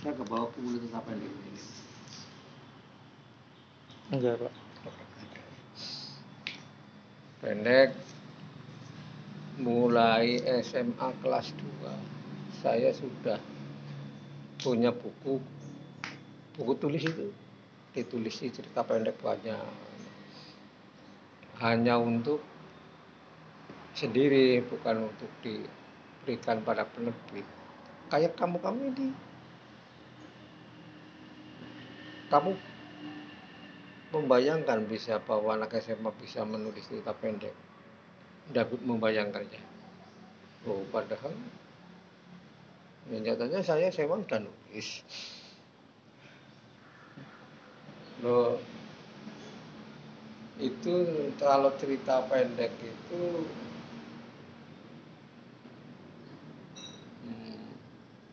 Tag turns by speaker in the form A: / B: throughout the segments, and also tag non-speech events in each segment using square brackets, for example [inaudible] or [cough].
A: saya ke bawah apa yang ini
B: enggak pak.
C: Pendek. Mulai SMA kelas 2 saya sudah punya buku. Buku tulis itu. Ditulis di cerita pendek banyak. Hanya untuk sendiri bukan untuk diberikan pada penerbit. Kayak kamu kamu ini kamu membayangkan bisa bahwa anak SMA bisa menulis cerita pendek? Dapat membayangkannya. Oh padahal ya, nyatanya saya SMA udah nulis. Loh itu kalau cerita pendek itu hmm,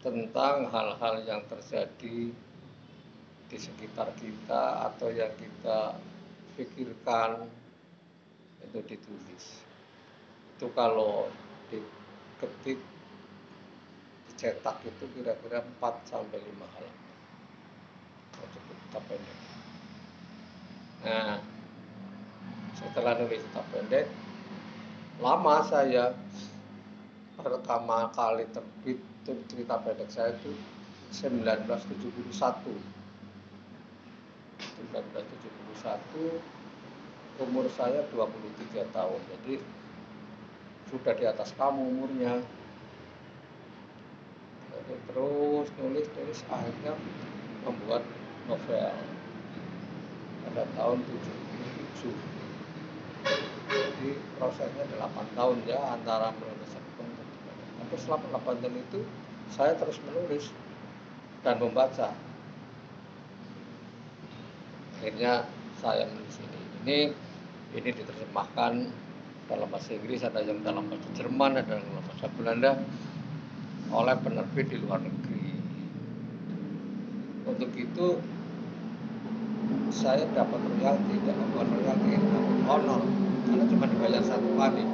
C: tentang hal-hal yang terjadi di sekitar kita atau yang kita pikirkan itu ditulis. Itu kalau diketik dicetak itu kira-kira 4 sampai 5 halaman. Untuk cerita pendek. Nah setelah nulis cerita pendek lama saya pertama kali terbit cerita pendek saya itu 1971 1971 umur saya 23 tahun. Jadi sudah di atas kamu umurnya. Jadi terus nulis nulis akhirnya membuat novel. Pada tahun 77 jadi prosesnya 8 tahun ya antara menulis tapi selama 8 tahun itu saya terus menulis dan membaca akhirnya saya menulis ini ini ini diterjemahkan dalam bahasa Inggris ada yang dalam bahasa Jerman ada yang dalam bahasa Belanda oleh penerbit di luar negeri. Untuk itu saya dapat royalti dapat bukan royalti dapat honor. Karena cuma dibayar satu kali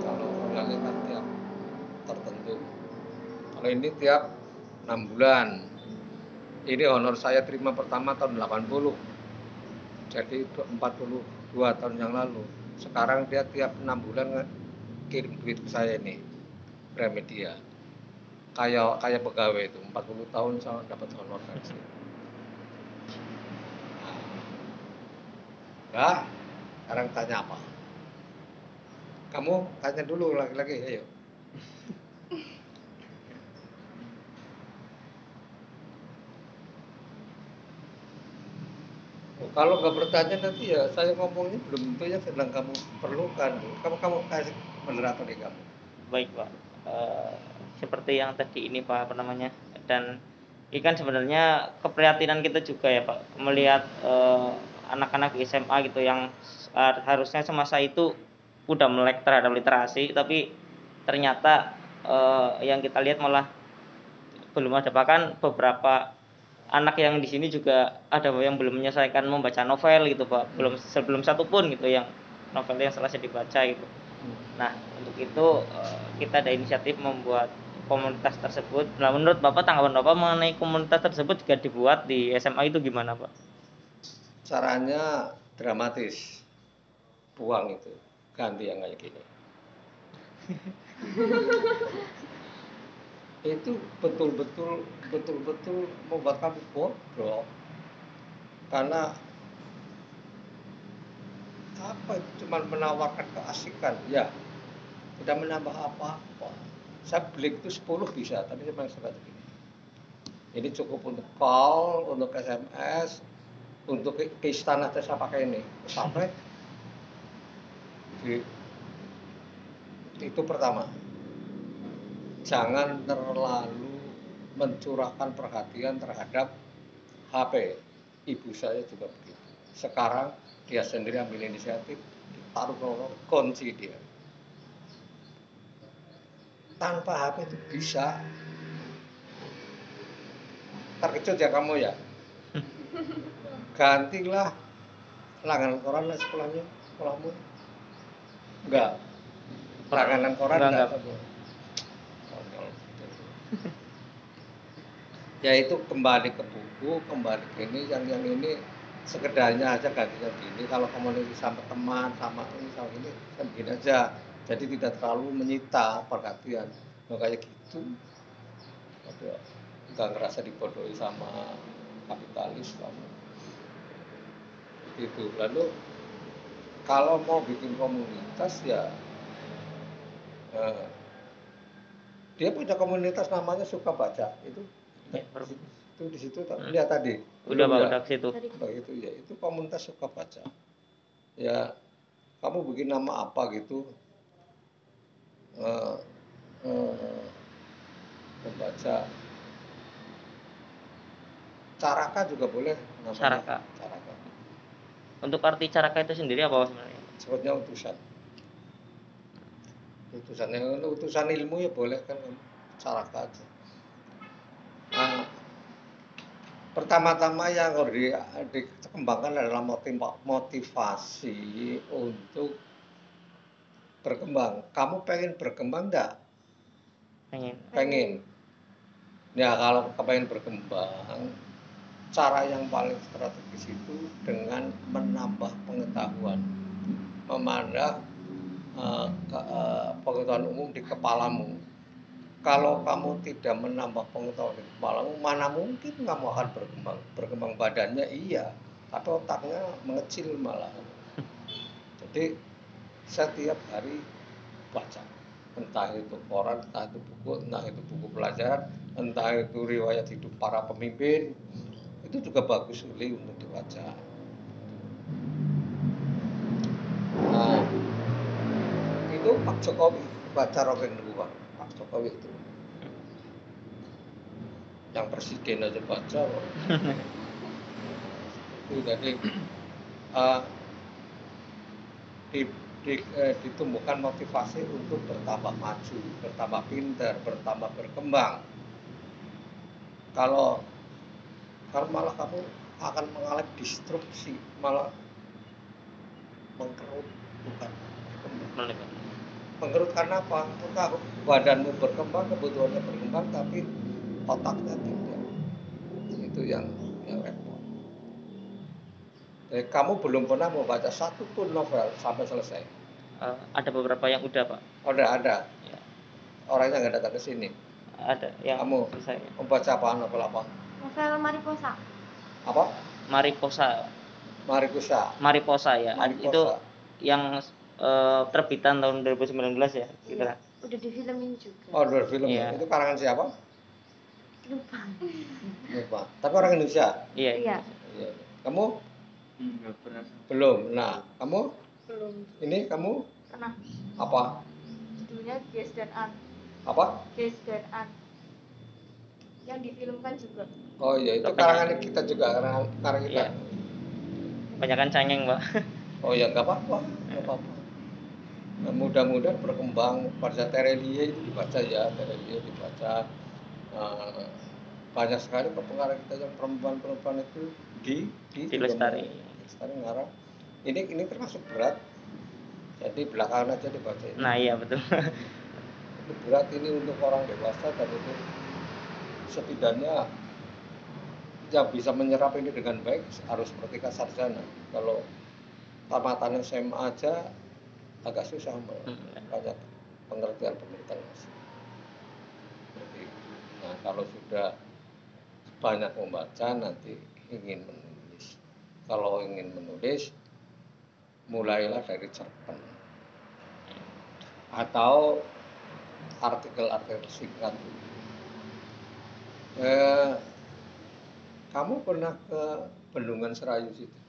C: kalau royalti kan tiap tertentu. Kalau ini tiap enam bulan ini honor saya terima pertama tahun 80 jadi 42 tahun yang lalu. Sekarang dia tiap enam bulan kirim duit ke saya ini Gramedia. Kayak kayak pegawai itu 40 tahun saya dapat honor dari sini Nah, sekarang tanya apa? Kamu tanya dulu lagi-lagi, ayo. Kalau nggak bertanya nanti ya saya ngomongnya belum tentu yang sedang kamu perlukan. Kamu kamu kasih moderator di kamu.
B: Baik pak. Uh, seperti yang tadi ini pak apa namanya dan ini kan sebenarnya keprihatinan kita juga ya pak melihat uh, anak-anak di SMA gitu yang uh, harusnya semasa itu udah melek terhadap literasi tapi ternyata uh, yang kita lihat malah belum ada bahkan beberapa anak yang di sini juga ada yang belum menyelesaikan membaca novel gitu pak. Belum sebelum satu pun gitu yang novel yang selesai dibaca gitu. Nah untuk itu uh, kita ada inisiatif membuat komunitas tersebut. Nah menurut bapak tanggapan bapak mengenai komunitas tersebut jika dibuat di SMA itu gimana pak?
C: Caranya dramatis. Buang itu. Ganti yang kayak gini [laughs] itu betul-betul betul-betul membuat kamu bodoh karena apa cuma menawarkan keasikan? Ya tidak menambah apa-apa. Saya beli itu 10 bisa tapi cuma seperti ini ini cukup untuk call untuk SMS untuk ke, ke istana saya pakai ini. Sampai di, itu pertama jangan terlalu mencurahkan perhatian terhadap HP ibu saya juga begitu. Sekarang dia sendiri ambil inisiatif taruh kunci dia. Tanpa HP itu bisa. Terkejut ya kamu ya? Gantilah langganan koran lah sekolahnya sekolahmu. Enggak. Langganan koran enggak, enggak. [laughs] ya itu kembali ke buku kembali ke ini yang yang ini sekedarnya aja gantinya gini. Kalau komunikasi sama teman sama ini sama ini kan begini aja. Jadi tidak terlalu menyita perhatian. Nah, kayak gitu. Ada nggak ngerasa dibodohi sama kapitalis kamu. Itu lalu kalau mau bikin komunitas ya eh, dia punya komunitas namanya suka baca. Itu
B: Ya,
C: itu di situ tak lihat tadi.
B: Udah
C: ya?
B: udah ke situ.
C: Oh, itu? Ya itu komunitas suka baca. Ya kamu bikin nama apa gitu? Eh eh, membaca caraka juga boleh namanya.
B: Caraka.
C: caraka.
B: Untuk arti caraka itu sendiri apa sebenarnya?
C: Sebutnya utusan utusan yang utusan ilmu ya boleh kan aja nah, pertama-tama yang harus di, dikembangkan adalah motiv, motivasi untuk berkembang. Kamu pengen berkembang enggak
B: pengen.
C: Pengen. Ya kalau pengen berkembang cara yang paling strategis itu dengan menambah pengetahuan memandang eh, ke- eh, pengetahuan umum di kepalamu. Kalau kamu tidak menambah pengetahuan di kepalamu mana mungkin kamu akan berkembang berkembang badannya? Iya tapi otaknya mengecil malah. Jadi setiap hari baca. Entah itu koran, entah itu buku, entah itu buku pelajaran, entah itu riwayat hidup para pemimpin, itu juga bagus sekali untuk dibaca. Nah, itu Pak Jokowi baca Rogen dua, Pak Jokowi itu. Yang presiden aja baca. [laughs] itu jadi eh, di, di- eh, ditumbuhkan motivasi untuk bertambah maju, bertambah pintar, bertambah berkembang. Kalau kalau malah kamu akan mengalami disrupsi, malah mengkerut bukan berkembang. Mengkerut karena apa? Entah badanmu berkembang, kebutuhannya berkembang, tapi otaknya tidak. Itu yang yang repot. Jadi kamu belum pernah membaca satu pun novel sampai selesai.
B: Eh, ada beberapa yang udah pak
C: Oh, udah ada.
B: Ya.
C: Orangnya nggak datang ke sini.
B: ada yang
C: Kamu?
B: selesai
C: Membaca apa novel apa?
D: novel Mariposa.
C: Apa?
B: Mariposa
C: Marikusa.
B: Mariposa ya
C: Mariposa.
B: itu yang eh, terbitan tahun 2019 ya gitu
D: Iya. Udah difilmin juga.
C: Oh, dua film.
B: Iya.
C: Itu karangan siapa?
D: Lupa.
C: Lupa. Tapi orang Indonesia.
B: iya
D: Iya.
C: Iya. Kamu
A: Enggak pernah
C: belum. Nah, kamu
D: Belum
C: ini kamu
D: pernah.
C: apa?
D: Judulnya Ges dan An.
C: Apa?
D: Ges dan An. Yang difilmkan juga.
C: Oh iya, itu karangan kita juga, karangan, karangan kita.
B: Iya. kebanyakan cengeng pak
C: Oh ya nggak apa-apa, nggak apa-apa. Nah, mudah-mudahan berkembang pada Terelie itu dibaca ya, Terelie dibaca. Eh, banyak sekali pengarang kita yang perempuan-perempuan itu di di
B: Di Lestari.
C: Lestari ngarang. Ini ini termasuk berat. Jadi belakangan aja dibaca ini.
B: nah iya betul
C: Ini berat ini untuk orang dewasa dan itu setidaknya yang bisa menyerap ini dengan baik harus seperti sarjana. Kalau tamatan SMA aja agak susah Mbak.
B: Hmm.
C: banyak pengertian pengertian masih. Nah kalau sudah banyak membaca nanti ingin menulis. Kalau ingin menulis mulailah dari cerpen atau artikel-artikel singkat. Eh, kamu pernah ke Bendungan Serayu situ?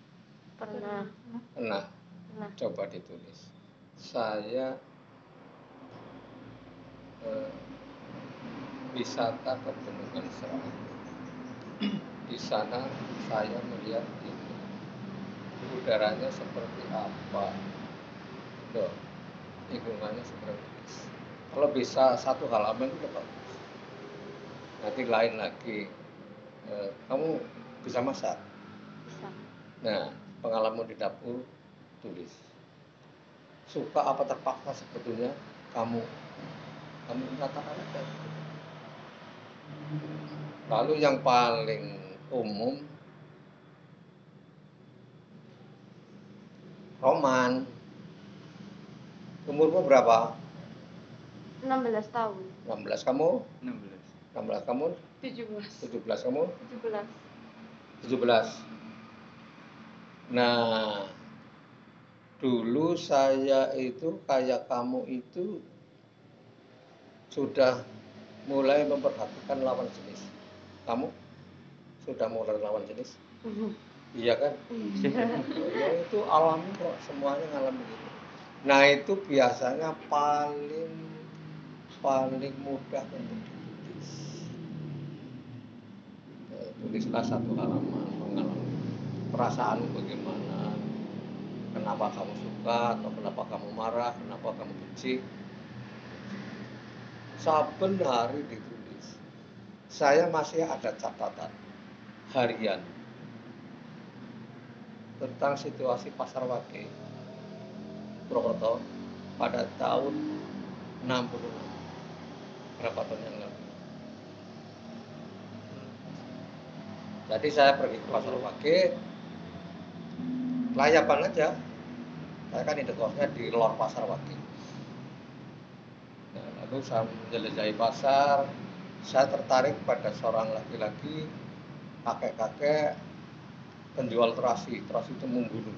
D: Pernah.
C: Pernah.
D: Pernah.
C: Coba ditulis. Saya eh, wisata ke Bendungan Serayu. Di sana saya melihat ini. Udaranya seperti apa? Loh, lingkungannya seperti ini. Kalau bisa satu halaman itu bagus. Nanti lain lagi. eh, kamu bisa masak?
D: Bisa.
C: Nah, pengalaman di dapur tulis. Suka apa terpaksa sebetulnya kamu kamu katakan aja. Lalu yang paling umum Roman. Umurmu berapa?
D: 16 tahun
C: 16 kamu?
A: 16
C: 16 kamu?
D: 17
C: 17 kamu?
D: 17
C: 17. Nah, dulu saya itu kayak kamu itu sudah mulai memperhatikan lawan jenis. Kamu sudah mulai lawan jenis? Iya kan? Ya itu alami kok semuanya ngalamin gitu. Nah itu biasanya paling paling mudah untuk ditulis. Eh, Tulislah satu halaman mengalami perasaan bagaimana, kenapa kamu suka atau kenapa kamu marah, kenapa kamu benci. Saben hari ditulis. Saya masih ada catatan harian tentang situasi pasar wage Purwokerto pada tahun 66 berapa tahun yang lalu jadi saya pergi ke pasar wage layapan aja saya kan indekosnya di lor pasar wage nah, lalu saya menjelajahi pasar saya tertarik pada seorang laki-laki kakek-kakek penjual terasi. Terasi itu membunuh.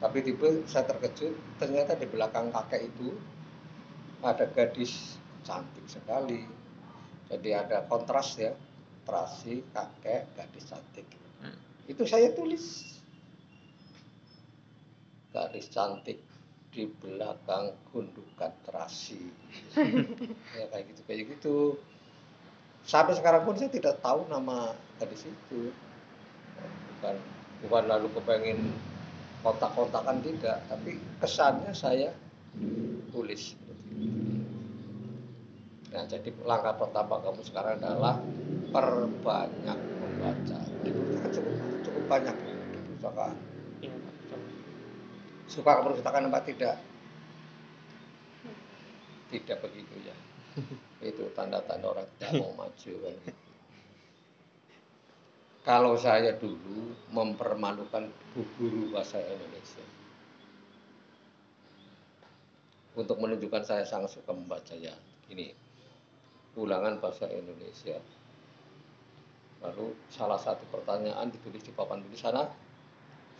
C: Tapi tiba saya terkejut ternyata di belakang kakek itu ada gadis cantik sekali. Jadi ada kontras ya terasi kakek gadis cantik.
B: Hmm.
C: itu saya tulis gadis cantik di belakang gundukan terasi. [laughs] Ya kayak gitu kayak gitu. Sampai sekarang pun saya tidak tahu nama gadis itu. Bukan bukan lalu kepengen kontak-kontakan tidak. Tapi kesannya saya tulis. Nah jadi langkah pertama kamu sekarang adalah perbanyak membaca. Di perpustakaan cukup cukup banyak di perpustakaan. Suka perpustakaan apa tidak? Tidak begitu ya. [laughs] Itu tanda-tanda orang tidak mau maju kan kalau saya dulu mempermalukan bu guru bahasa Indonesia. Untuk menunjukkan saya sangat suka membaca ya. Ini ulangan bahasa Indonesia. Lalu salah satu pertanyaan ditulis di papan tulis sana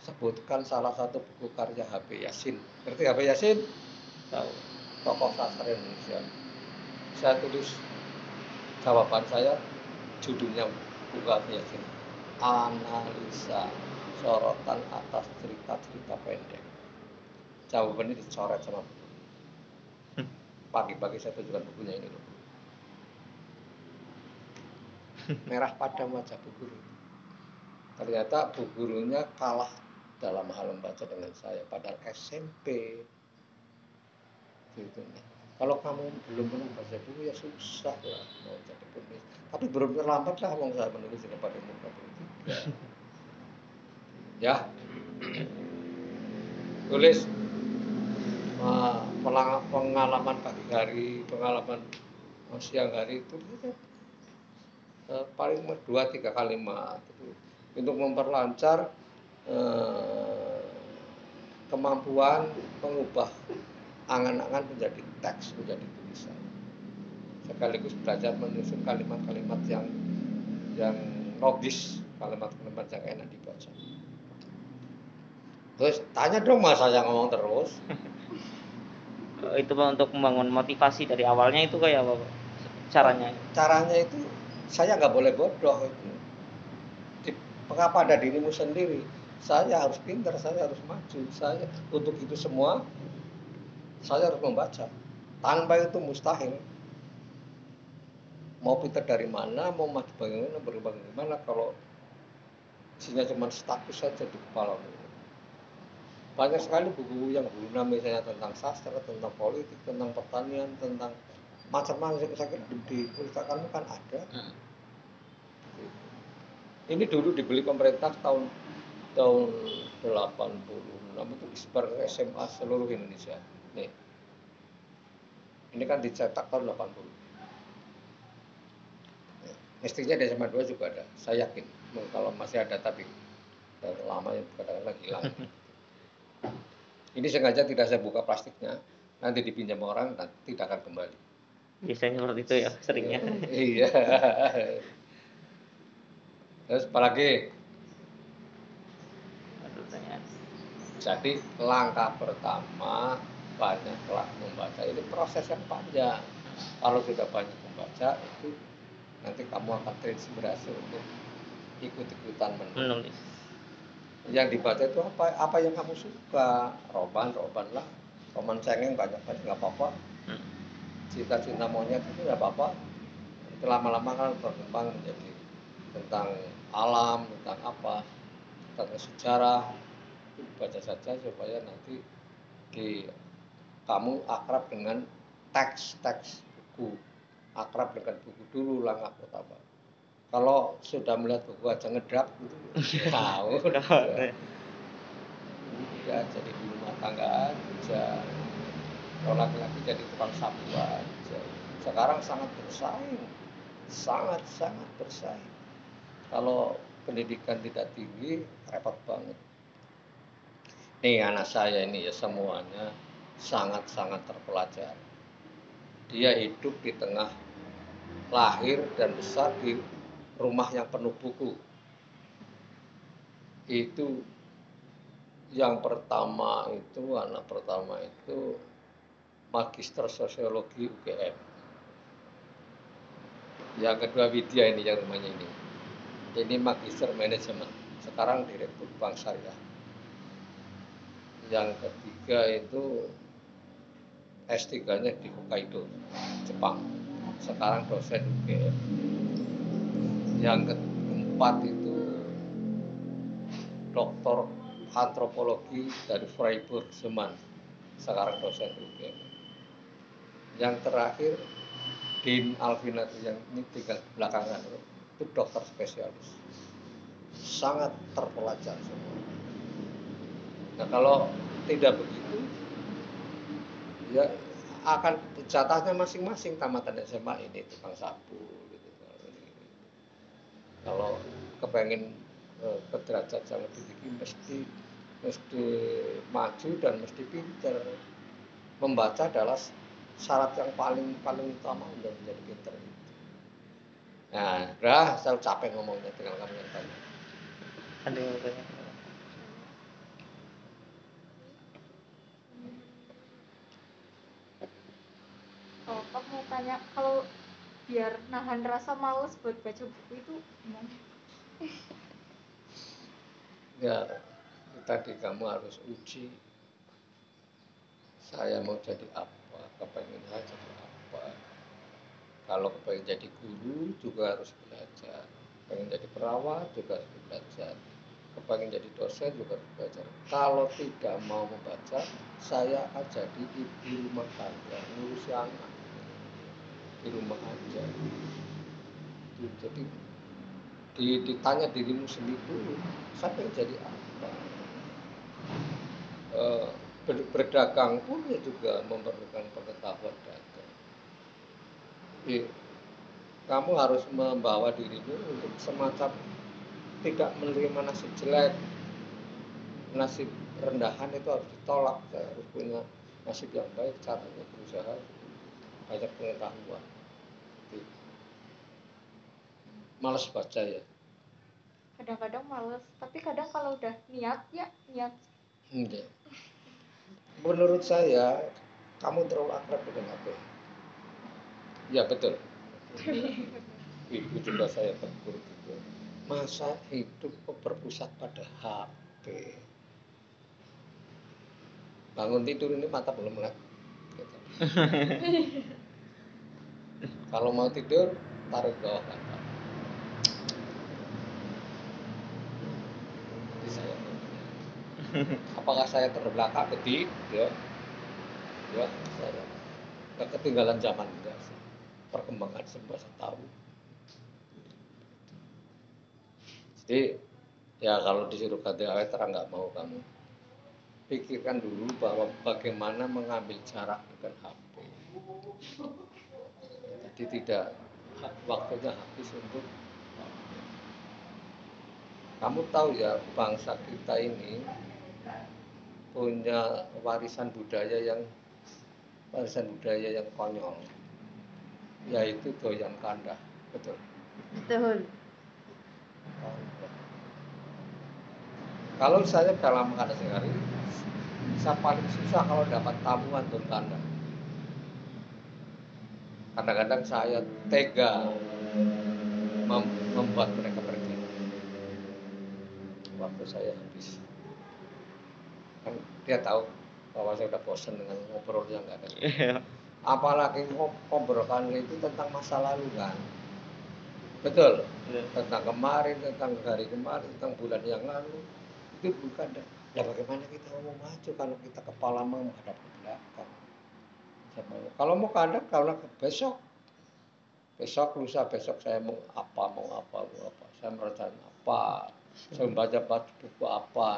C: sebutkan salah satu buku karya HP Yasin. Ngerti HP Yasin?
B: Tahu.
C: tokoh sastra Indonesia. Saya tulis jawaban saya judulnya buku HP Yasin. Analisa sorotan atas cerita-cerita pendek. Jawabannya dicoret sama buku. Pagi-pagi saya tunjukkan bukunya ini loh. Merah pada wajah bu guru. Ternyata bu gurunya kalah dalam hal membaca dengan saya padahal SMP gitu. Nah. kalau kamu belum pernah baca buku ya susah lah mau jadi penulis. Tapi belum terlambat lah wong saya menulis juga pada umur 23 ya. Tulis. Pelang- pengalaman pagi hari pengalaman uh, siang hari itu. Uh, paling dua tiga kalimat itu untuk memperlancar uh, kemampuan mengubah angan-angan menjadi teks menjadi tulisan. Sekaligus belajar menyusun kalimat-kalimat yang yang logis kalimat-kalimat yang enak dibaca. Terus tanya dong masa saya ngomong terus.
B: Eh, [laughs] itu Pak untuk membangun motivasi dari awalnya itu kayak apa Pak? caranya?
C: Caranya itu saya nggak boleh bodoh. Itu Di, mengapa ada dirimu sendiri saya harus pintar saya harus maju. Saya untuk itu semua saya harus membaca. Tanpa itu mustahil. Mau pintar dari mana mau maju bagaimana berubah bagaimana kalau isinya cuma status saja di kepala banyak sekali buku yang guna misalnya tentang sastra tentang politik tentang pertanian tentang macam-macam. Saya kira di, perpustakaan kan ada.
B: Hmm.
C: ini dulu dibeli pemerintah tahun tahun 86 itu disebar ke SMA seluruh Indonesia. Nih. Ini kan dicetak tahun 80 mestinya di SMA 2 juga ada. Saya yakin. Kalau masih ada tapi udah lama ya kadang-kadang hilang. Ini sengaja tidak saya buka plastiknya. Nanti dipinjam orang dan tidak akan kembali.
B: Biasanya seperti itu ya seringnya.
C: Iya. Terus apalagi
B: Ada pertanyaan.
C: Jadi langkah pertama banyaklah membaca. Ini proses yang panjang. Kalau sudah banyak membaca itu nanti kamu akan terinspirasi untuk ikut-ikutan menulis.
B: Menulis.
C: Yang dibaca itu apa? Apa yang kamu suka? Roman roman lah. Roman cengeng banyak banyak nggak apa-apa.
B: Hmm.
C: cinta-cinta monyet itu nggak apa-apa. Itu lama-lama kan berkembang menjadi tentang alam tentang apa tentang sejarah baca saja supaya nanti di kamu akrab dengan teks-teks buku. Akrab dengan buku dulu langkah pertama kalau sudah melihat buku aja ngedrak gitu [laughs] tahu. Udah ya jadi di rumah tangga aja. Kalau laki-laki jadi tukang sapu aja. Sekarang sangat bersaing. Sangat sangat bersaing. Kalau pendidikan tidak tinggi repot banget nih anak saya ini ya semuanya sangat sangat terpelajar. Dia hidup di tengah lahir dan besar di rumah yang penuh buku. Itu yang pertama itu anak pertama itu magister sosiologi UGM yang kedua Widya ini yang rumahnya ini. Ini magister manajemen. Sekarang direktur bank syariah yang ketiga itu S3-nya di Hokkaido Jepang. Sekarang dosen UGM yang keempat itu doktor antropologi dari Freiburg Jerman sekarang dosen UGM yang terakhir Din Alvina yang ini tinggal belakangan itu dokter spesialis. Sangat terpelajar semua nah kalau tidak begitu ya akan jatahnya masing-masing tamatan SMA ini tukang sapu gitu kalau kepengen eh, ke derajat yang lebih tinggi mesti mesti maju dan mesti pinter membaca adalah syarat yang paling paling utama untuk menjadi pinter. Nah, udah saya capek ngomongnya tinggal kamu yang tanya.
B: ada yang bertanya
D: Oh, Pak mau tanya kalau biar nahan rasa males buat baca buku itu gimana?
C: Ya, tadi kamu harus uji. Saya mau jadi apa, kepengen saya jadi apa. Kalau kepengen jadi guru juga harus belajar. Pengen jadi perawat juga harus belajar. Kepengen jadi dosen juga harus belajar. Kalau tidak mau membaca, saya akan jadi ibu rumah tangga, ngurusi anak di rumah aja. Jadi di, ditanya dirimu sendiri dulu, pengen jadi apa? Ber- berdagang pun ya juga memerlukan pengetahuan dagang. Jadi, kamu harus membawa dirimu untuk semacam tidak menerima nasib jelek, nasib rendahan itu harus ditolak. Harus punya nasib yang baik, caranya berusaha banyak pengetahuan. Males baca ya.
D: Kadang-kadang males, tapi kadang kalau udah niat ya niat.
C: Enggak. Menurut saya, kamu terlalu akrab dengan HP. Ya betul. [laughs] Ibu juga saya tegur gitu. Masa hidup berpusat pada HP? Bangun tidur ini mata belum melek. Gitu. [laughs] Kalau mau tidur, taruh ke bawah saya. Apakah saya terbelakang? Ketik ya ya saya nggak ketinggalan zaman enggak sih. Perkembangan saya tahu jadi ya kalau disuruh ganti awet terang nggak mau kamu pikirkan dulu bahwa bagaimana mengambil jarak dengan HP jadi tidak waktunya habis untuk kamu tahu ya bangsa kita ini punya warisan budaya yang warisan budaya yang konyol yaitu doyan kanda betul?
E: Betul.
C: Kalau saya dalam kanda sehari saya paling susah kalau dapat tamuan don kanda kadang-kadang saya tega mem- membuat mereka pergi. Waktu saya habis. Kan dia tahu bahwa saya udah bosan dengan ngobrolnya nggak ada.
B: Iya.
C: apalagi ngob- ngobrolan itu tentang masa lalu kan. Betul? Tentang kemarin tentang hari kemarin tentang bulan yang lalu itu bukan ya bagaimana kita mau maju kalau kita kepala menghadap ke belakang? Kalau mau kalau ke besok. Besok lusa besok saya mau apa mau apa mau apa. Saya merencanakan apa? Saya membaca baca buku apa?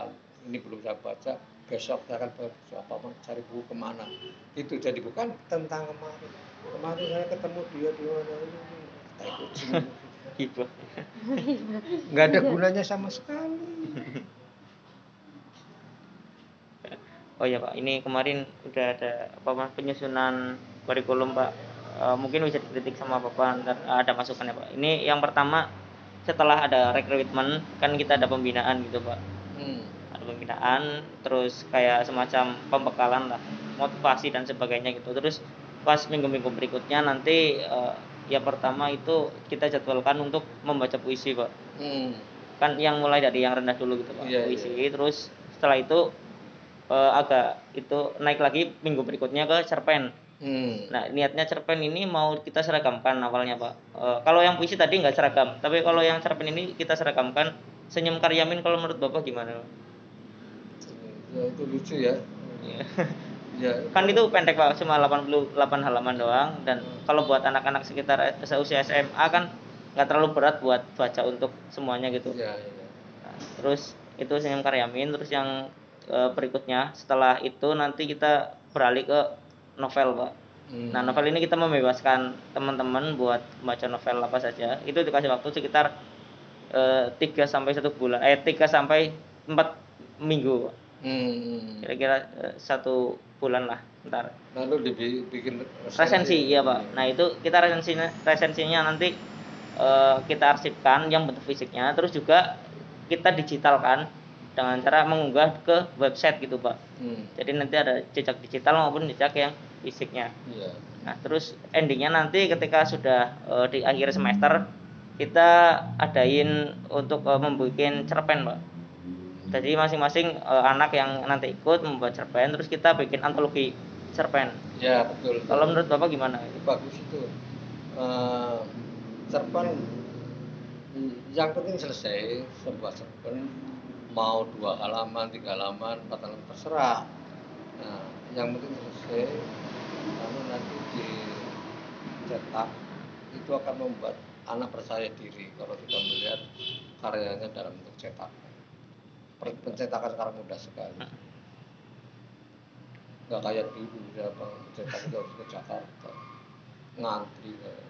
C: Ini belum saya baca. Besok saya akan baca buku apa? Mau cari buku ke mana? Itu jadi bukan tentang kemarin. Kemarin saya ketemu dia di mana ini. Tai kucing
B: Gitu. [laughs]
C: nggak ada gunanya sama sekali
B: Oh iya Pak, ini kemarin udah ada apa Mas, penyusunan kurikulum Pak. Eh, mungkin bisa dikritik sama Bapak ntar ada masukannya Pak. Ini yang pertama setelah ada rekrutmen kan kita ada pembinaan gitu Pak.
C: hmm.
B: Ada pembinaan terus kayak semacam pembekalan lah, motivasi dan sebagainya gitu. Terus pas minggu-minggu berikutnya nanti eh, ya pertama itu kita jadwalkan untuk membaca puisi Pak.
C: Hmm.
B: Kan yang mulai dari yang rendah dulu gitu Pak,
C: Iya,
B: puisi. Terus setelah itu eh, agak itu naik lagi minggu berikutnya ke cerpen.
C: Hmm.
B: Nah niatnya cerpen ini mau kita seragamkan awalnya pak. Eh, kalau yang puisi tadi nggak seragam, tapi kalau yang cerpen ini kita seragamkan. Senyum Karyamin kalau menurut bapak gimana?
C: Ya itu lucu ya
B: Iya. [laughs]
C: ya
B: kan itu pendek pak, cuma 88 halaman doang. Dan kalau buat anak-anak sekitar seusia SMA kan nggak terlalu berat buat baca untuk semuanya gitu.
C: ya, ya.
B: Nah, terus itu Senyum Karyamin, terus yang eh, berikutnya setelah itu nanti kita beralih ke novel pak.
C: Hmm.
B: Nah, novel ini kita membebaskan teman-teman buat baca novel apa saja. Itu dikasih waktu sekitar eh, 3 sampai satu bulan, eh 3 sampai 4 minggu.
C: Hmm.
B: Kira-kira eh, satu bulan lah, ntar.
C: lalu dibikin
B: Resensi, iya, Pak. Nah, itu kita resensinya resensinya nanti eh, kita arsipkan yang bentuk fisiknya, terus juga kita digitalkan dengan cara mengunggah ke website gitu, Pak.
C: hmm.
B: Jadi nanti ada jejak digital maupun jejak yang fisiknya.
C: iya
B: Nah, terus endingnya nanti ketika sudah eh, di akhir semester kita adain untuk eh, membuat cerpen, Pak. Jadi masing-masing eh, anak yang nanti ikut membuat cerpen, terus kita bikin antologi cerpen.
C: ya betul
B: Kalau menurut Bapak gimana?
C: bagus itu Eh, cerpen yang penting selesai sebuah cerpen mau dua halaman tiga halaman empat halaman terserah. Nah yang penting selesai lalu nanti dicetak itu akan membuat anak percaya diri kalau sudah melihat karyanya dalam bentuk cetak. Pencetakan sekarang mudah sekali. Nggak kayak dulu siapa cetak itu harus ke Jakarta ngantri kayak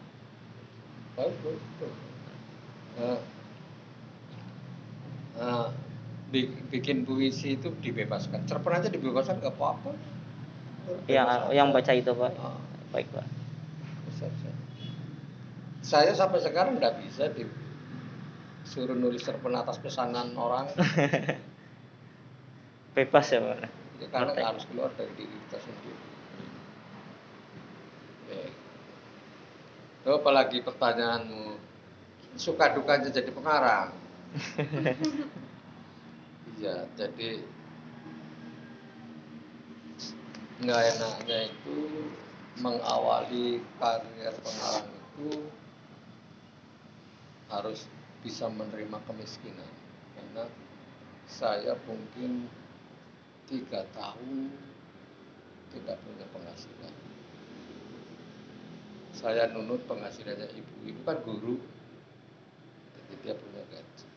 C: bagus bagus. Nah, nah, bi- bikin puisi itu dibebaskan cerpen aja dibebaskan nggak apa-apa
B: Yang yang baca itu, Pak.
C: Ah,
B: Baik, Pak.
C: bisa, bisa. saya sampai sekarang nggak bisa disuruh nulis cerpen atas pesanan orang [laughs]
B: Bebas ya, Pak.
C: ya, karena harus keluar dari diri kita sendiri Oke. Apalagi pertanyaanmu suka dukanya jadi pengarang [laughs] Iya, jadi nggak enaknya itu mengawali karir pengarang itu harus bisa menerima kemiskinan karena saya mungkin tiga tahun tidak punya penghasilan. Saya nunut penghasilannya ibu, ibu kan guru, jadi dia punya gaji.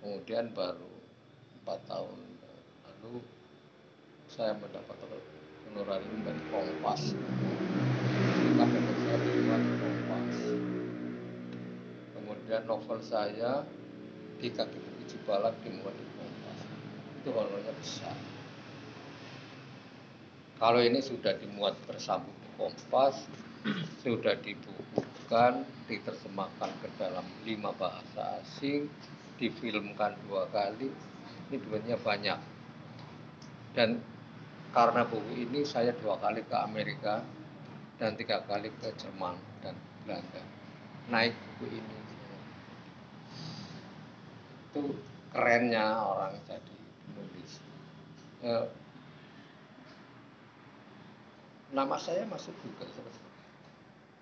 C: Kemudian baru empat tahun lalu saya mendapat honorarium dari Kompas. Kita pendek saya Kompas. Kemudian novel saya di kaki bukit Cibalak dimuat di Kompas. Itu honornya besar. Kalau ini sudah dimuat bersambung di Kompas sudah dibukukan diterjemahkan ke dalam lima bahasa asing difilmkan dua kali ini duitnya banyak. Dan karena buku ini saya dua kali ke Amerika dan tiga kali ke Jerman dan Belanda. Naik buku ini. Itu kerennya orang jadi penulis. Eh, nama saya masuk sebenarnya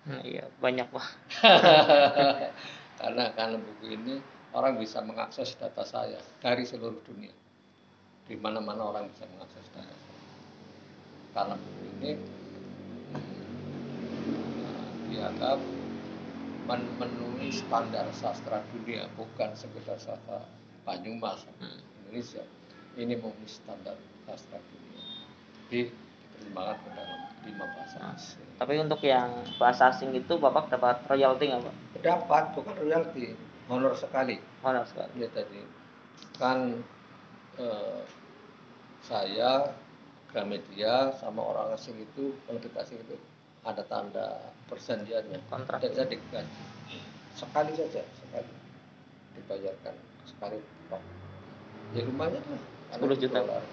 B: Nah, iya banyak pak. [laughs]
C: Karena karena buku ini orang bisa mengakses data saya dari seluruh dunia. Di mana-mana orang bisa mengakses data saya. Karena buku ini hmm, dianggap men- memenuhi standar sastra dunia bukan sekedar sastra Banyumas
B: Hmm.
C: Indonesia. Ini memenuhi standar sastra dunia. Di diterjemahkan ke dalam lima bahasa
B: Ah.
C: asing.
B: tapi untuk yang bahasa asing itu bapak dapat royalti nggak pak?
C: Dapat bukan royalti honor sekali
B: honor sekali
C: ya tadi kan eh, saya Gramedia sama orang asing itu kalau dikasih itu ada tanda perjanjiannya
B: Kontrak.
C: dan saya digaji sekali saja sekali dibayarkan sekali tok. ya lumayan lah karena
B: 10 juta.
C: dolar.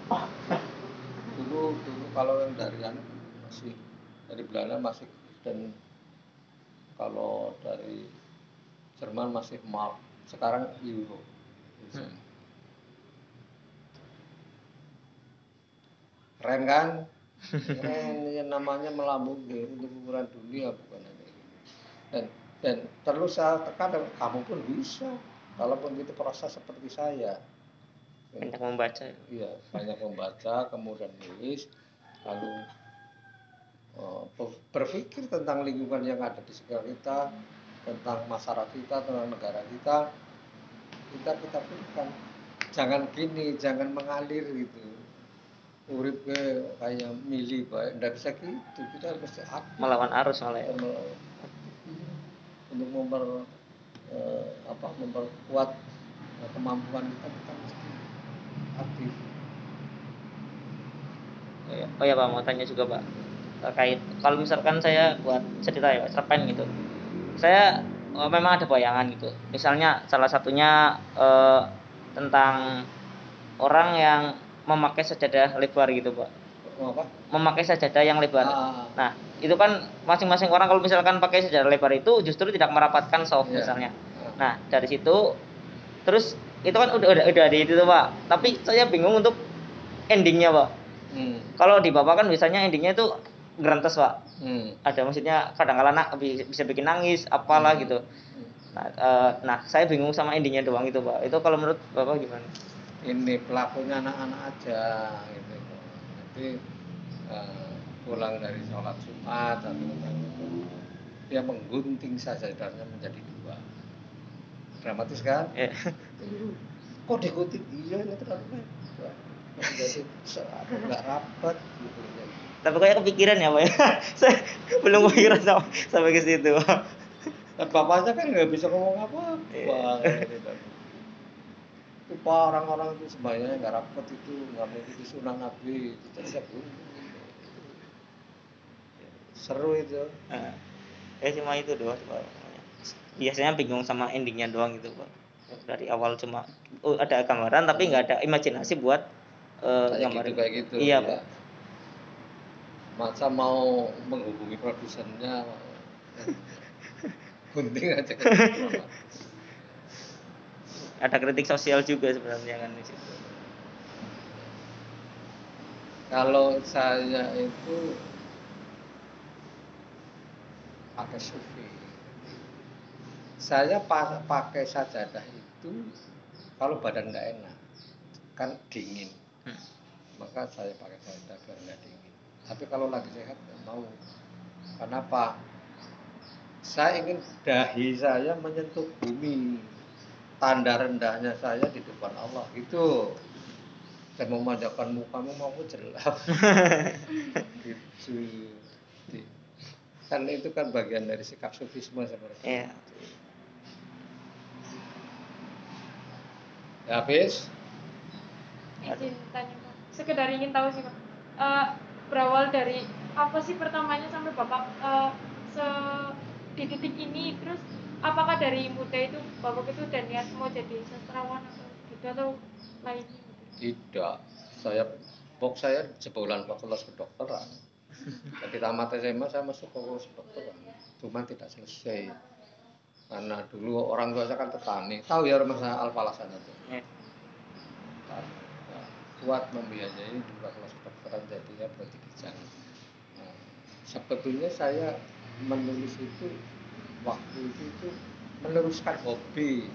C: dulu dulu kalau yang dari anu masih dari Belanda masih dan kalau dari Jerman masih mark sekarang euro.
B: Hmm.
C: keren kan? Keren ya namanya melambung di untuk ukuran dunia bukan hanya ini. Dan dan terus saya tekan kamu pun bisa kalaupun itu proses seperti saya.
B: Banyak membaca
C: Iya, banyak membaca, kemudian nulis, lalu eh, ber- berpikir tentang lingkungan yang ada di sekitar kita, tentang masyarakat kita, tentang negara kita. Kita kita pilihkan. Jangan gini, jangan mengalir gitu. Urip ke kayak milih baik, nggak bisa gitu. Kita harus aktif
B: melawan arus malah ya
C: untuk memper eh, apa memperkuat eh, kemampuan kita kita mesti aktif.
B: Oh ya, oh ya Pak, mau tanya juga Pak terkait kalau misalkan saya buat cerita ya Pak, cerpen gitu. Saya eh, memang ada bayangan gitu. Misalnya salah satunya eh, tentang orang yang memakai sajadah lebar gitu Pak.
C: Oh, apa?
B: Memakai sajadah yang lebar.
C: Ah,
B: Nah, itu kan masing-masing orang kalau misalkan pakai sajadah lebar itu justru tidak merapatkan soft
C: Iya.
B: misalnya.
C: ah.
B: Nah, dari situ terus itu kan udah udah udah di itu tuh, Pak. Tapi saya bingung untuk endingnya, Pak.
C: Hmm.
B: Kalau di Bapak kan biasanya endingnya itu gerentes, Pak.
C: Hmm.
B: Ada maksudnya kadang-kala nak bi- bisa bikin nangis apalah
C: Hmm.
B: gitu. Nah, eh, nah, saya bingung sama endingnya doang itu, Pak. Itu kalau menurut Bapak gimana?
C: Ini pelakunya anak-anak aja gitu. Nanti eh, pulang dari sholat Jumat atau itu dia menggunting sajadahnya menjadi dua. Dramatis kan?
B: Ya.
C: Kok digunting? Iya ini terlalu nggak rapat gitu.
B: Tapi kayak kepikiran ya, Pak. ya. [laughs] saya belum kepikiran sama, sampai ke situ.
C: Dan bapaknya kan nggak bisa ngomong apa-apa.
B: Iya.
C: gitu. Itu Pak, orang-orang itu sebenarnya nggak rapat itu nggak itu sunnah Nabi itu tetap seru itu.
B: Nah, ya cuma itu doang Pak. biasanya bingung sama endingnya doang gitu pak dari awal cuma oh, ada gambaran tapi nggak ada imajinasi buat eh,
C: kayak
B: gambarin
C: gitu kayak gitu.
B: iya
C: ya.
B: pak
C: Masa mau menghubungi produsennya [laughs] gunting aja
B: ada kritik sosial juga sebenarnya kan di situ
C: Kalau saya itu pakai sufi. Saya pa- pakai sajadah itu kalau badan nggak enak, kan dingin.
B: Hmm.
C: Maka saya pakai sajadah biar nggak dingin. Tapi kalau lagi sehat nggak mau. Kenapa? Saya ingin dahi saya menyentuh bumi. Tanda rendahnya saya di depan Allah. Itu saya memanjakan mukamu mau jelas [laughs] gitu kan itu kan bagian dari sikap sufisme sebenarnya
B: Iya.
C: ya habis
D: izin tanya pak sekedar ingin tahu sih pak Eh, berawal dari apa sih pertamanya sampai bapak eh, se di titik ini? Terus apakah dari muda itu bapak itu dan niat mau jadi sastrawan atau gitu atau lainnya?
C: Tidak. Saya pok saya jebolan fakultas kedokteran. Jadi tamat SMA saya masuk fakultas kedokteran. Cuma tidak selesai. Karena dulu orang tua saya kan petani. Tahu ya rumah saya Alfalasan itu?
B: Iya.
C: Nah, kuat membiayai di fakultas kedokteran jadinya berarti kijang nah, sebetulnya saya menulis itu waktu itu itu meneruskan hobi.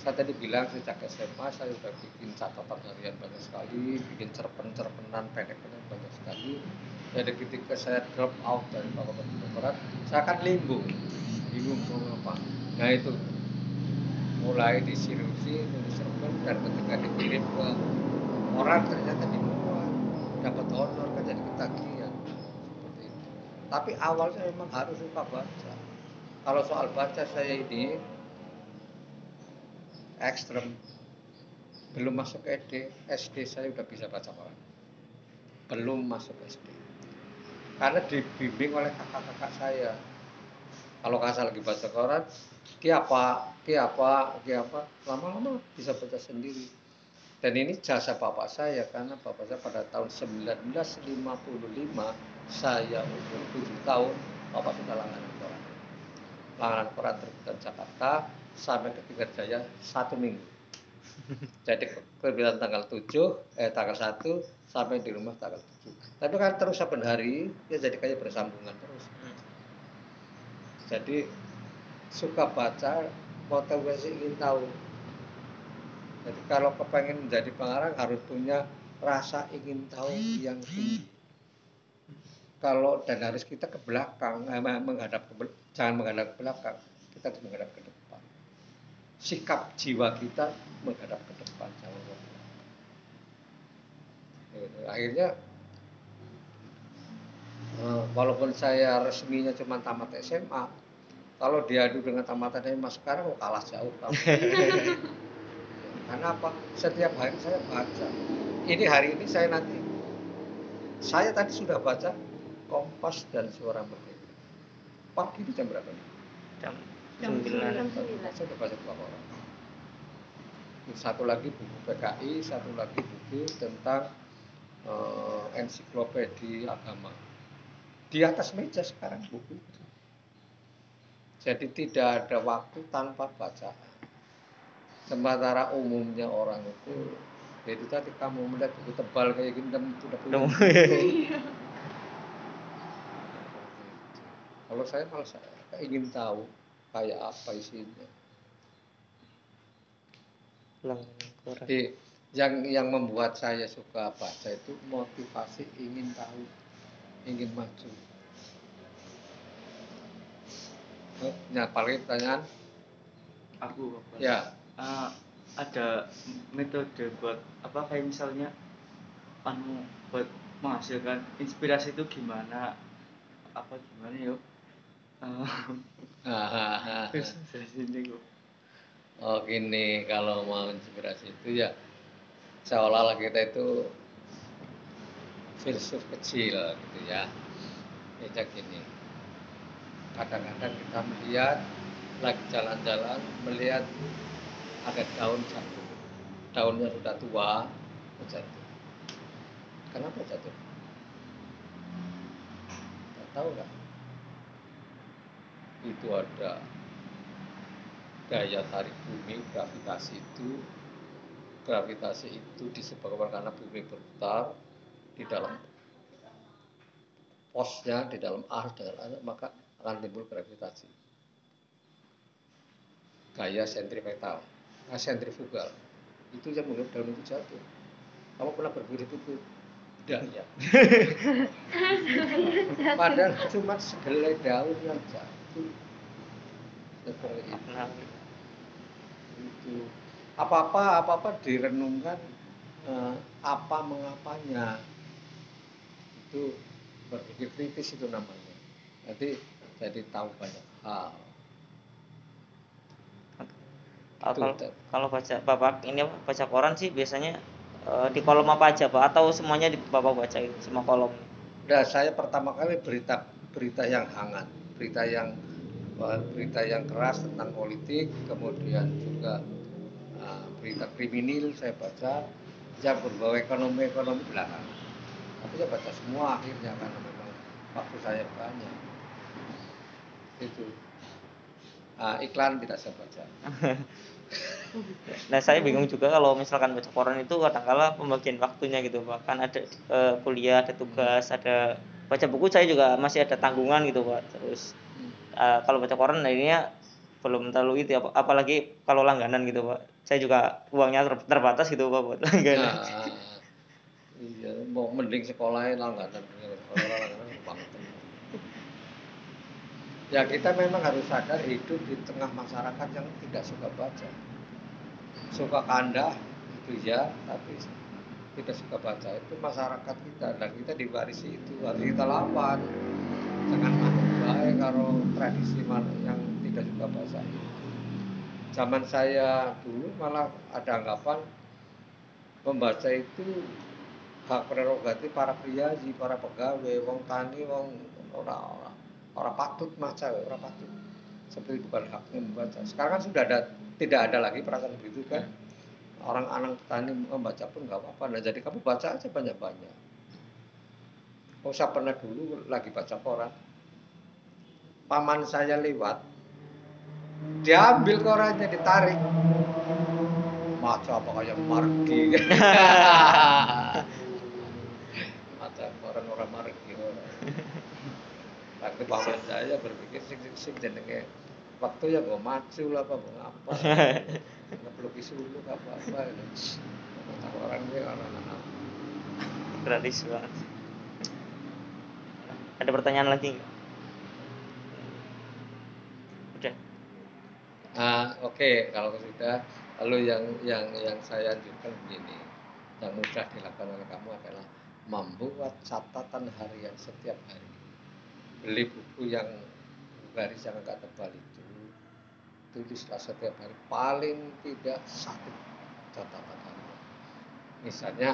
C: Saya tadi bilang sejak SMA saya sudah bikin catatan harian banyak sekali bikin cerpen-cerpenan pendek-pendek banyak sekali. Jadi ketika saya drop out dari fakultas kedokteran saya akan limbung. Bingung mau apa? Nah itu. Mulai diseriusi nulis cerpen dan ketika dikirim ke orang ternyata dimuat dapat honor kan jadi ketagihan. Seperti itu. Tapi awalnya memang harus suka baca. Kalau soal baca saya ini ekstrem. Belum masuk SD SD saya udah bisa baca koran. Belum masuk SD karena dibimbing oleh kakak-kakak saya. Kalau kasar lagi baca koran ki apa ki apa ki apa lama-lama bisa baca sendiri dan ini jasa bapak saya karena bapak saya pada tahun 1955 saya umur 7 tahun bapak sudah langganan koran. Langganan koran terbitan Jakarta sampai ke Tiga Jaya satu minggu. [laughs] Jadi terbitan tanggal 7 eh tanggal 1 sampai di rumah tanggal 7 tapi kan terus saben hari ya jadi kayak bersambungan terus. Jadi suka baca motivasi ingin tahu jadi kalau kepengen menjadi pengarang harus punya rasa ingin tahu yang tinggi kalau dan harus kita ke belakang eh, menghadap ke bel- jangan menghadap ke belakang kita harus menghadap ke depan sikap jiwa kita menghadap ke depan belakang Gitu. akhirnya eh, walaupun saya resminya cuma tamat SMA kalau diadu dengan tamatan SMA sekarang kalah jauh. [laughs] karena apa? Setiap hari saya baca. Ini hari ini saya nanti saya tadi sudah baca Kompas dan Suara Merdeka. Pagi itu jam berapa nih?
B: Jam
D: Jam
B: sembilan.
C: saya sudah baca dua orang. Satu lagi buku PKI satu lagi buku tentang eh, ensiklopedia agama. Di atas meja sekarang buku itu. jadi tidak ada waktu tanpa bacaan sementara umumnya orang itu ya itu tadi kamu melihat buku tebal kayak gini dan punya
B: Nemu. [laughs]
C: kalau saya malah saya ingin tahu kayak apa isinya. Jadi yang yang membuat saya suka baca itu motivasi ingin tahu, ingin maju. Oh, ya, paling pertanyaan?
A: aku apa
C: Ya,
A: Ah, ada metode buat apa kayak misalnya anu buat menghasilkan inspirasi itu gimana apa gimana yuk [laughs] kok
C: oh gini kalau mau inspirasi itu ya seolah-olah kita itu filsuf kecil gitu ya. Ya gini, kadang-kadang kita melihat lagi jalan-jalan melihat ada daun jatuh daunnya sudah tua jatuh kenapa jatuh Nggak tahu nggak itu ada daya tarik bumi gravitasi itu. Gravitasi itu disebabkan karena bumi berputar di dalam posnya di dalam arus dengan arus maka akan timbul gravitasi. Gaya sentripetal sentrifugal itu yang membuat daun itu jatuh. Kamu pernah berpikir itu? Tidak. Ya [laughs] padahal cuma segelai daun yang jatuh. Seperti itu.
B: Nah,
C: itu. Apa-apa apa-apa direnungkan eh, apa mengapanya. Itu berpikir kritis itu namanya. Jadi jadi tahu banyak hal.
B: Ah,
C: Itu,
B: kalau, kalau baca bapak ini baca koran sih biasanya eh, di kolom apa aja pak atau semuanya di bapak baca gitu, semua kolom
C: Nah, saya pertama kali berita berita yang hangat, berita yang eh, berita yang keras tentang politik, kemudian juga eh, berita kriminal saya baca, yang berbau ekonomi ekonomi belakang. Tapi saya baca semua akhirnya karena memang waktu saya banyak. Itu Ah, iklan tidak saya baca. [laughs]
B: Nah saya bingung juga kalau misalkan baca koran itu kadang-kala pembagian waktunya gitu. Pak kan ada eh, kuliah ada tugas ada baca buku saya juga masih ada tanggungan gitu pak. Terus eh, kalau baca koran akhirnya belum terlalu itu ap- apalagi kalau langganan gitu pak. Saya juga uangnya ter- terbatas gitu pak buat langganan.
C: Nah, iya, mau mending sekolahnya langganan, sekolah langganan banget. Ya kita memang harus sadar hidup di tengah masyarakat yang tidak suka baca, suka kandah itu ya, tapi tidak suka baca itu masyarakat kita dan kita diwarisi itu harus kita lawan. Manut baik kalau tradisi yang tidak suka baca. Zaman saya dulu malah ada anggapan membaca itu hak prerogatif para priayi, para pegawai, wong tani, wong ora ora ora patut maca, ora patut. Seperti bukan haknya membaca. Sekarang kan sudah ada tidak ada lagi perasaan begitu kan. Orang anak petani membaca pun nggak apa-apa. Nah, jadi kamu baca aja banyak-banyak. Oh, saya pernah dulu lagi baca koran. Paman saya lewat, diambil korannya ditarik maca apa kayak margi [laughs] maca orang orang margi paman saya berpikir sing sing sing jenenge waktu ya mau maju lah apa mau apa perlu suluk apa apa maca orang ini orang anak
B: gratis banget ada pertanyaan lagi nggak? udah.
C: Ah, oke, kalau sudah, lalu yang yang yang saya anjurkan begini, yang mudah dilakukan oleh kamu adalah membuat catatan harian setiap hari. Beli buku yang garis yang agak tebal itu, tulislah setiap hari paling tidak satu catatan harian. Misalnya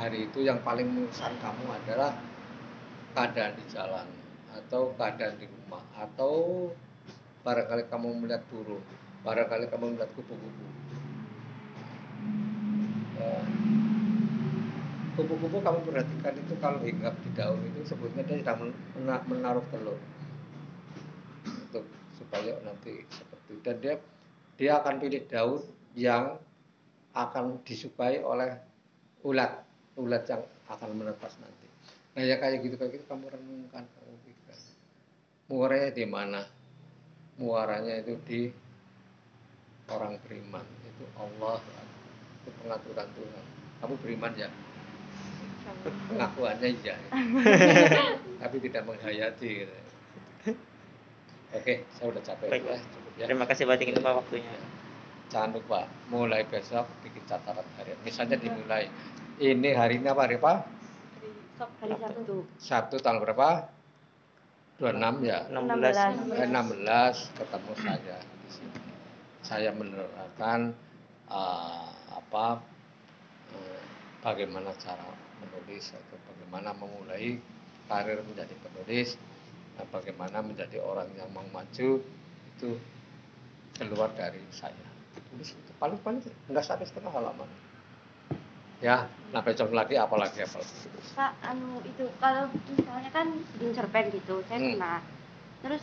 C: hari itu yang paling mengesan kamu adalah keadaan di jalan atau keadaan di rumah atau barangkali kamu melihat burung, barangkali kamu melihat kupu-kupu. Ya. Kupu-kupu kamu perhatikan itu kalau hinggap di daun itu sebetulnya dia sedang men- mena- menaruh telur. Untuk supaya nanti seperti dan dia dia akan pilih daun yang akan disukai oleh ulat ulat yang akan menetas nanti. Nah ya kayak gitu kayak gitu kamu renungkan kamu pikirkan. Muaranya di mana? Muaranya itu di orang beriman itu Allah itu pengaturan Tuhan. Kamu beriman ya pengakuannya iya. [laughs] Tapi tidak menghayati. Gitu. oke saya udah capek
B: Baik,
C: ya.
B: Pak.
C: cukup ya
B: terima kasih banyak itu pak waktunya.
C: Jangan lupa mulai besok bikin catatan harian. Misalnya dimulai. Ini hari ini apa hari apa?
E: Hari Sabtu.
C: Sabtu. Tanggal berapa? 26 ya?
B: 16
C: Eh, 16 ketemu saya di sini. Saya menerangkan eh, apa eh, bagaimana cara menulis atau bagaimana memulai karir menjadi penulis, nah, bagaimana menjadi orang yang mau maju itu keluar dari saya. Tulis itu paling-paling enggak sampai setengah halaman. Ya, nah besok lagi apalagi apalagi.
E: Pak anu itu kalau misalnya kan bikin cerpen gitu saya
C: Hmm.
E: pernah terus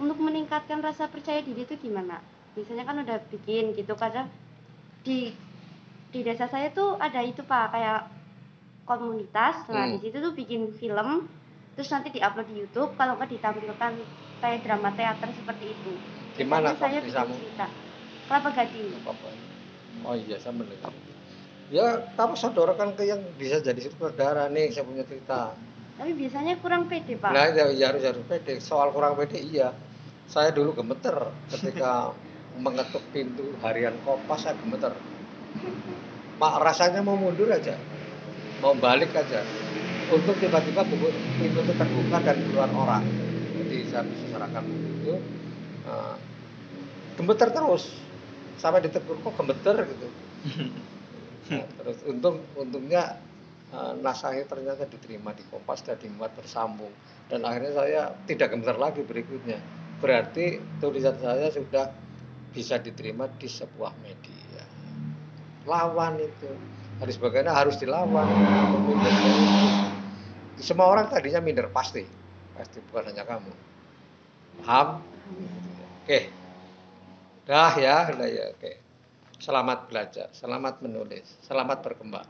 E: untuk meningkatkan rasa percaya diri itu gimana biasanya kan udah bikin gitu kadang di di desa saya tuh ada itu pak kayak komunitas. Nah
C: Hmm.
E: di situ tuh bikin film terus nanti diupload di YouTube kalau nggak ditampilkan kayak drama teater seperti itu.
C: Di mana
E: saya bikin cerita. Kelapa gading.
C: Oh iya saya mendengar. Ya kamu sodorkan ke yang bisa jadi sutradara nih saya punya cerita.
E: Tapi biasanya kurang pede pak.
C: Nah ya, ya harus harus pede. Soal kurang pede iya. Saya dulu gemeter ketika [laughs] mengetuk pintu harian kompas saya gemeter. Mak rasanya mau mundur aja mau balik aja. Untuk tiba-tiba buku pintu itu terbuka dan keluar orang. Jadi saya bisa serahkan itu eh, gemeter terus. Sampai ditegur kok gemeter? gitu. [laughs] Nah, terus untung untungnya eh, naskahnya ternyata diterima di Kompas dan dimuat bersambung. Dan akhirnya saya tidak gemeter lagi berikutnya. Berarti tulisan saya sudah bisa diterima di sebuah media. Lawan itu harus bagaimana harus dilawan. Semua orang tadinya minder pasti. Pasti bukan hanya kamu. Paham? Oke. Dah ya udah ya oke. Selamat belajar selamat menulis selamat berkembang.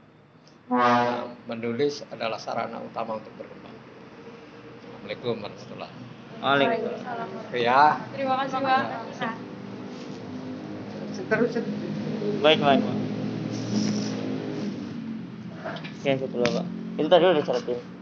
C: Nah, menulis adalah sarana utama untuk berkembang. Assalamualaikum warahmatullahi wabarakatuh.
B: Waalaikumsalam.
C: Oke ya.
D: Terima kasih Pak.
C: terus.
B: Baik, baik, Pak. Ya, satu dulu, Pak. Itu tadi udah diseratin.